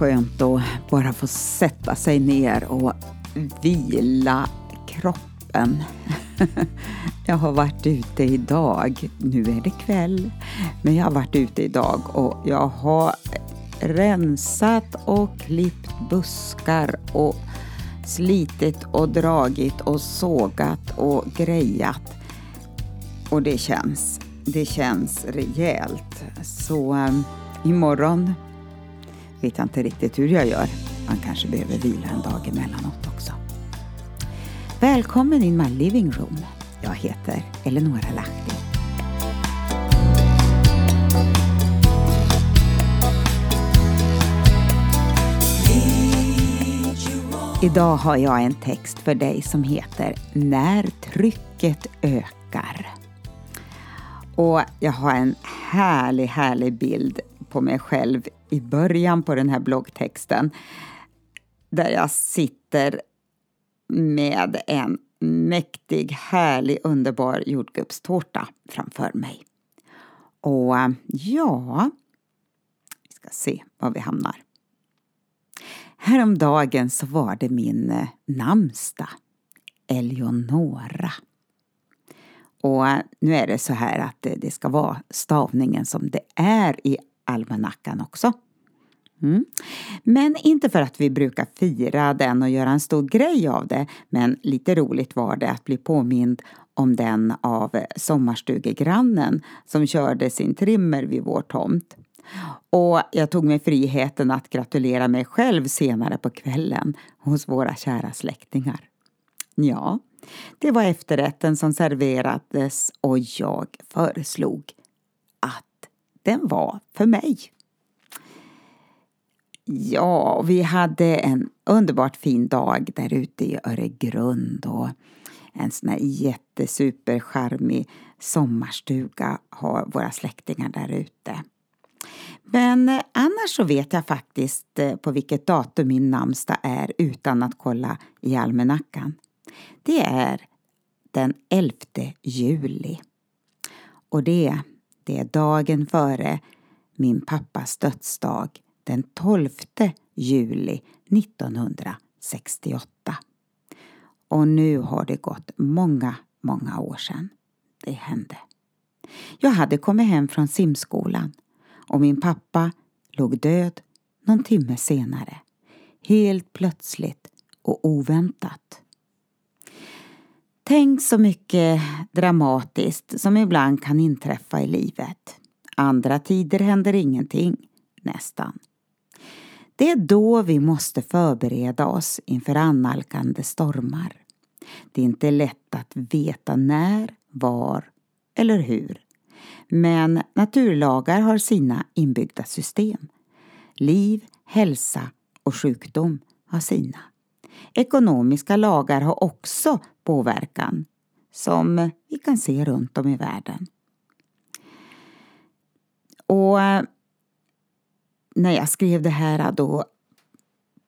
Skönt att bara få sätta sig ner och vila kroppen. Jag har varit ute idag. Nu är det kväll, men jag har varit ute idag och jag har rensat och klippt buskar och slitit och dragit och sågat och grejat. Och det känns, det känns rejält. Så um, imorgon vet jag inte riktigt hur jag gör. Man kanske behöver vila en dag emellanåt också. Välkommen in my living room. Jag heter Eleonora Lahti. Idag har jag en text för dig som heter När trycket ökar. Och jag har en härlig, härlig bild på mig själv i början på den här bloggtexten där jag sitter med en mäktig, härlig, underbar jordgubbstårta framför mig. Och ja, vi ska se var vi hamnar. Häromdagen så var det min eh, namnsdag, Eleonora. Och eh, nu är det så här att eh, det ska vara stavningen som det är i almanackan också. Mm. Men inte för att vi brukar fira den och göra en stor grej av det, men lite roligt var det att bli påmind om den av sommarstugegrannen som körde sin trimmer vid vår tomt. Och jag tog mig friheten att gratulera mig själv senare på kvällen hos våra kära släktingar. Ja, det var efterrätten som serverades och jag föreslog att den var för mig. Ja, vi hade en underbart fin dag där ute i Öregrund och en sån här jättesupercharmig sommarstuga har våra släktingar där ute. Men eh, annars så vet jag faktiskt eh, på vilket datum min namnsdag är utan att kolla i almanackan. Det är den 11 juli. Och det, det är dagen före min pappas dödsdag den 12 juli 1968. Och nu har det gått många, många år sedan det hände. Jag hade kommit hem från simskolan och min pappa låg död någon timme senare. Helt plötsligt och oväntat. Tänk så mycket dramatiskt som ibland kan inträffa i livet. Andra tider händer ingenting, nästan. Det är då vi måste förbereda oss inför annalkande stormar. Det är inte lätt att veta när, var eller hur. Men naturlagar har sina inbyggda system. Liv, hälsa och sjukdom har sina. Ekonomiska lagar har också påverkan som vi kan se runt om i världen. Och eh, när jag skrev det här då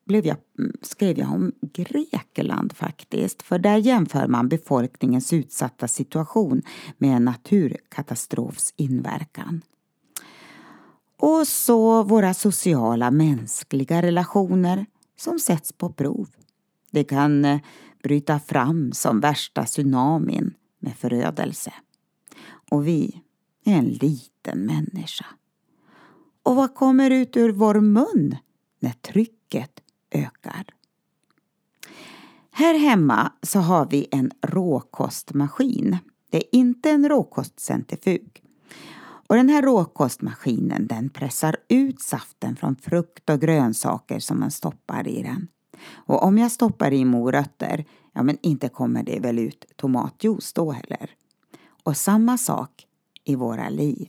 blev jag, mm, skrev jag om Grekland faktiskt. För där jämför man befolkningens utsatta situation med en naturkatastrofs inverkan. Och så våra sociala mänskliga relationer som sätts på prov. Det kan eh, bryta fram som värsta tsunamin med förödelse. Och vi är en liten människa. Och vad kommer ut ur vår mun när trycket ökar? Här hemma så har vi en råkostmaskin. Det är inte en råkostcentrifug. Och den här råkostmaskinen den pressar ut saften från frukt och grönsaker som man stoppar i den. Och om jag stoppar i morötter, ja men inte kommer det väl ut tomatjuice då heller. Och samma sak i våra liv.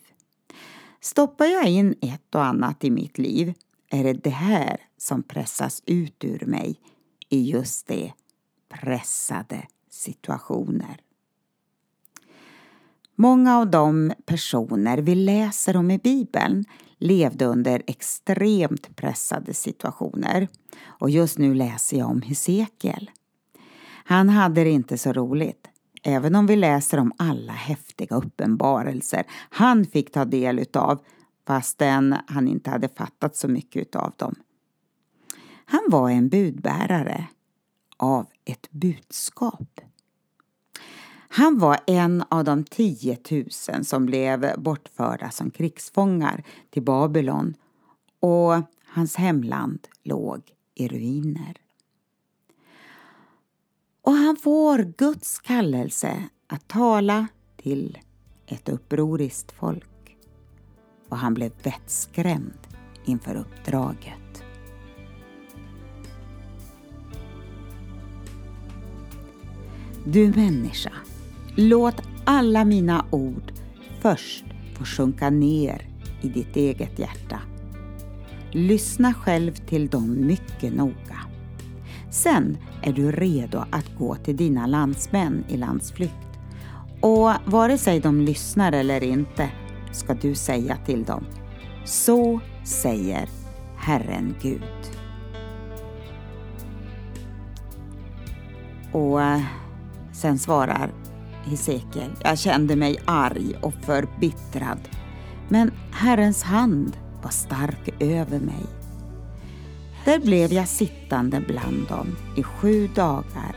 Stoppar jag in ett och annat i mitt liv är det det här som pressas ut ur mig i just det pressade situationer. Många av de personer vi läser om i Bibeln levde under extremt pressade situationer. Och just nu läser jag om Hesekiel. Han hade det inte så roligt. Även om vi läser om alla häftiga uppenbarelser han fick ta del utav fastän han inte hade fattat så mycket av dem. Han var en budbärare av ett budskap. Han var en av de 10 000 som blev bortförda som krigsfångar till Babylon och hans hemland låg i ruiner. Och han får Guds kallelse att tala till ett upproriskt folk. Och han blev vettskrämd inför uppdraget. Du människa, låt alla mina ord först få sjunka ner i ditt eget hjärta. Lyssna själv till dem mycket noga. Sen är du redo att gå till dina landsmän i landsflykt. Och vare sig de lyssnar eller inte ska du säga till dem Så säger Herren Gud. Och sen svarar Hesekiel, jag kände mig arg och förbittrad. Men Herrens hand var stark över mig. Där blev jag sittande bland dem i sju dagar,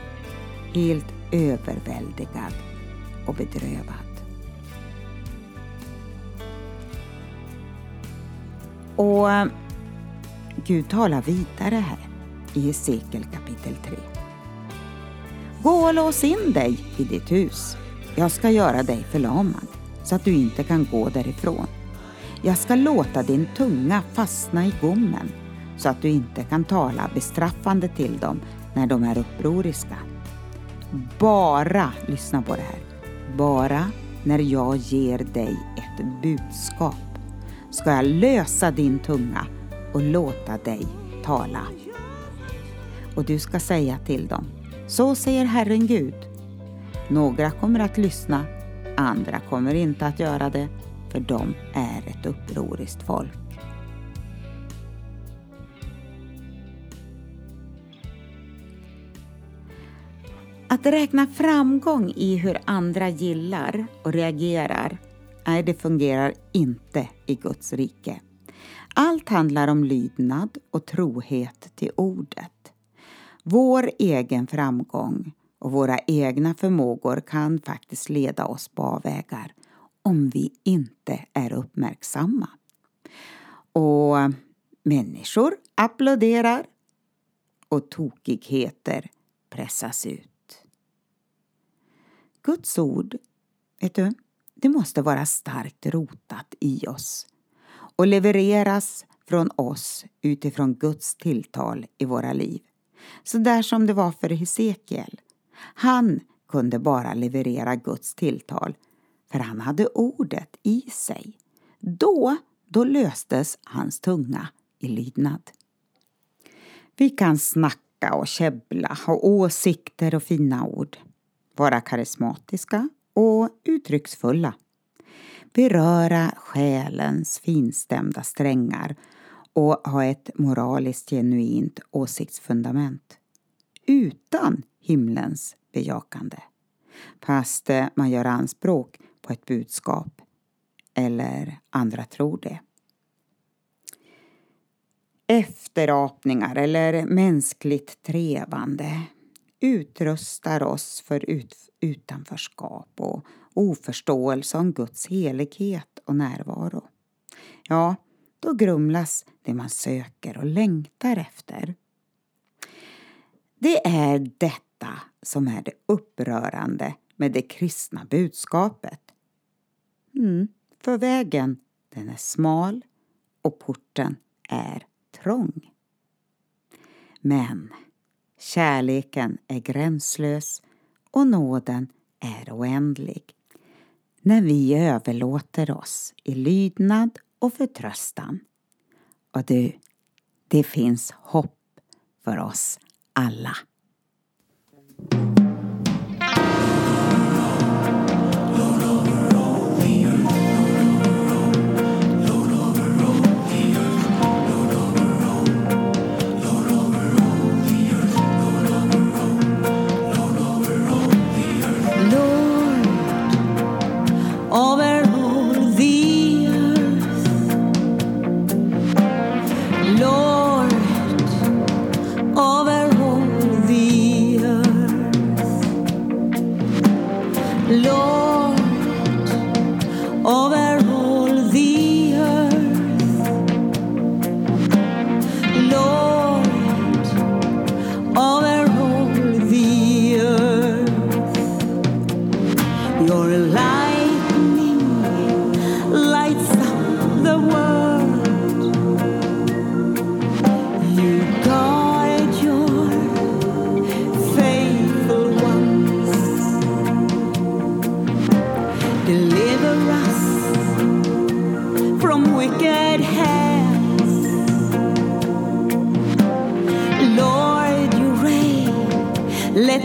helt överväldigad och bedrövad. Och Gud talar vidare här i Hesekiel kapitel 3. Gå och lås in dig i ditt hus. Jag ska göra dig förlamad så att du inte kan gå därifrån. Jag ska låta din tunga fastna i gommen så att du inte kan tala bestraffande till dem när de är upproriska. Bara, lyssna på det här, bara när jag ger dig ett budskap ska jag lösa din tunga och låta dig tala. Och du ska säga till dem, så säger Herren Gud. Några kommer att lyssna, andra kommer inte att göra det, för de är ett upproriskt folk. Att räkna framgång i hur andra gillar och reagerar, nej det fungerar inte i Guds rike. Allt handlar om lydnad och trohet till ordet. Vår egen framgång och våra egna förmågor kan faktiskt leda oss på avvägar om vi inte är uppmärksamma. Och människor applåderar och tokigheter pressas ut. Guds ord, vet du, det måste vara starkt rotat i oss och levereras från oss utifrån Guds tilltal i våra liv. Så där som det var för Hesekiel. Han kunde bara leverera Guds tilltal för han hade ordet i sig. Då, då löstes hans tunga i lydnad. Vi kan snacka och käbbla, ha åsikter och fina ord vara karismatiska och uttrycksfulla. Beröra själens finstämda strängar och ha ett moraliskt genuint åsiktsfundament. Utan himlens bejakande. Fast eh, man gör anspråk på ett budskap eller andra tror det. Efterapningar eller mänskligt trevande utrustar oss för ut, utanförskap och oförståelse om Guds helighet och närvaro. Ja, då grumlas det man söker och längtar efter. Det är detta som är det upprörande med det kristna budskapet. Mm, för vägen, den är smal och porten är trång. Men Kärleken är gränslös och nåden är oändlig. När vi överlåter oss i lydnad och förtröstan. Och du, det finns hopp för oss alla. Lord.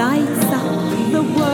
lights up the world.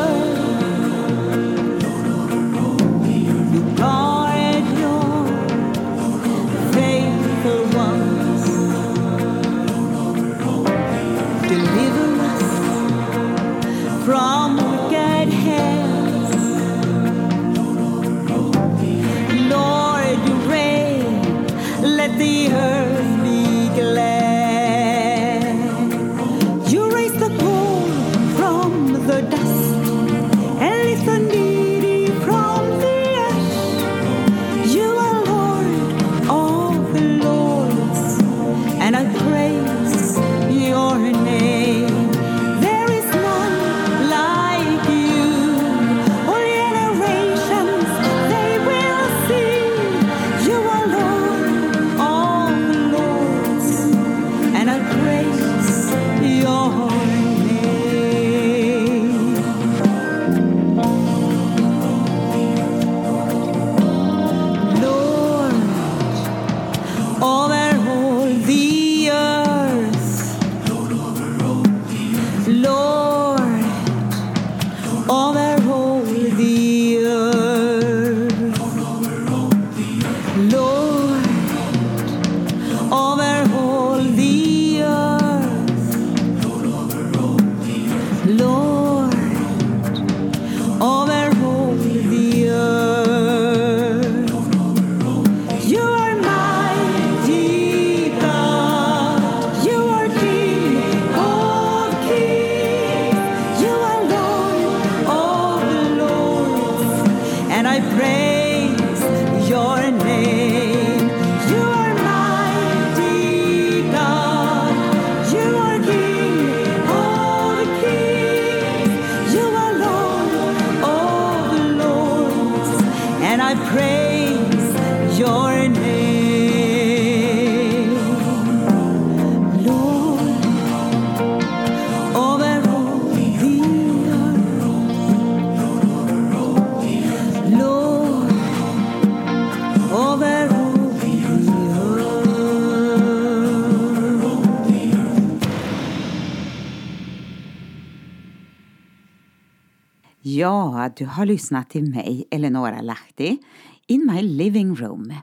Ja, du har lyssnat till mig, Eleonora Lahti, in my living room.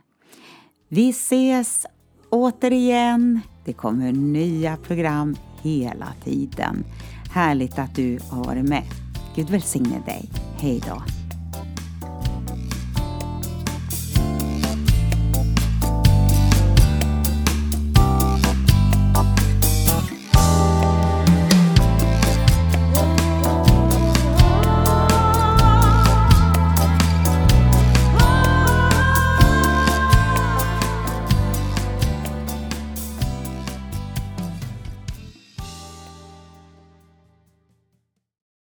Vi ses återigen. Det kommer nya program hela tiden. Härligt att du har varit med. Gud välsigne dig. Hej då.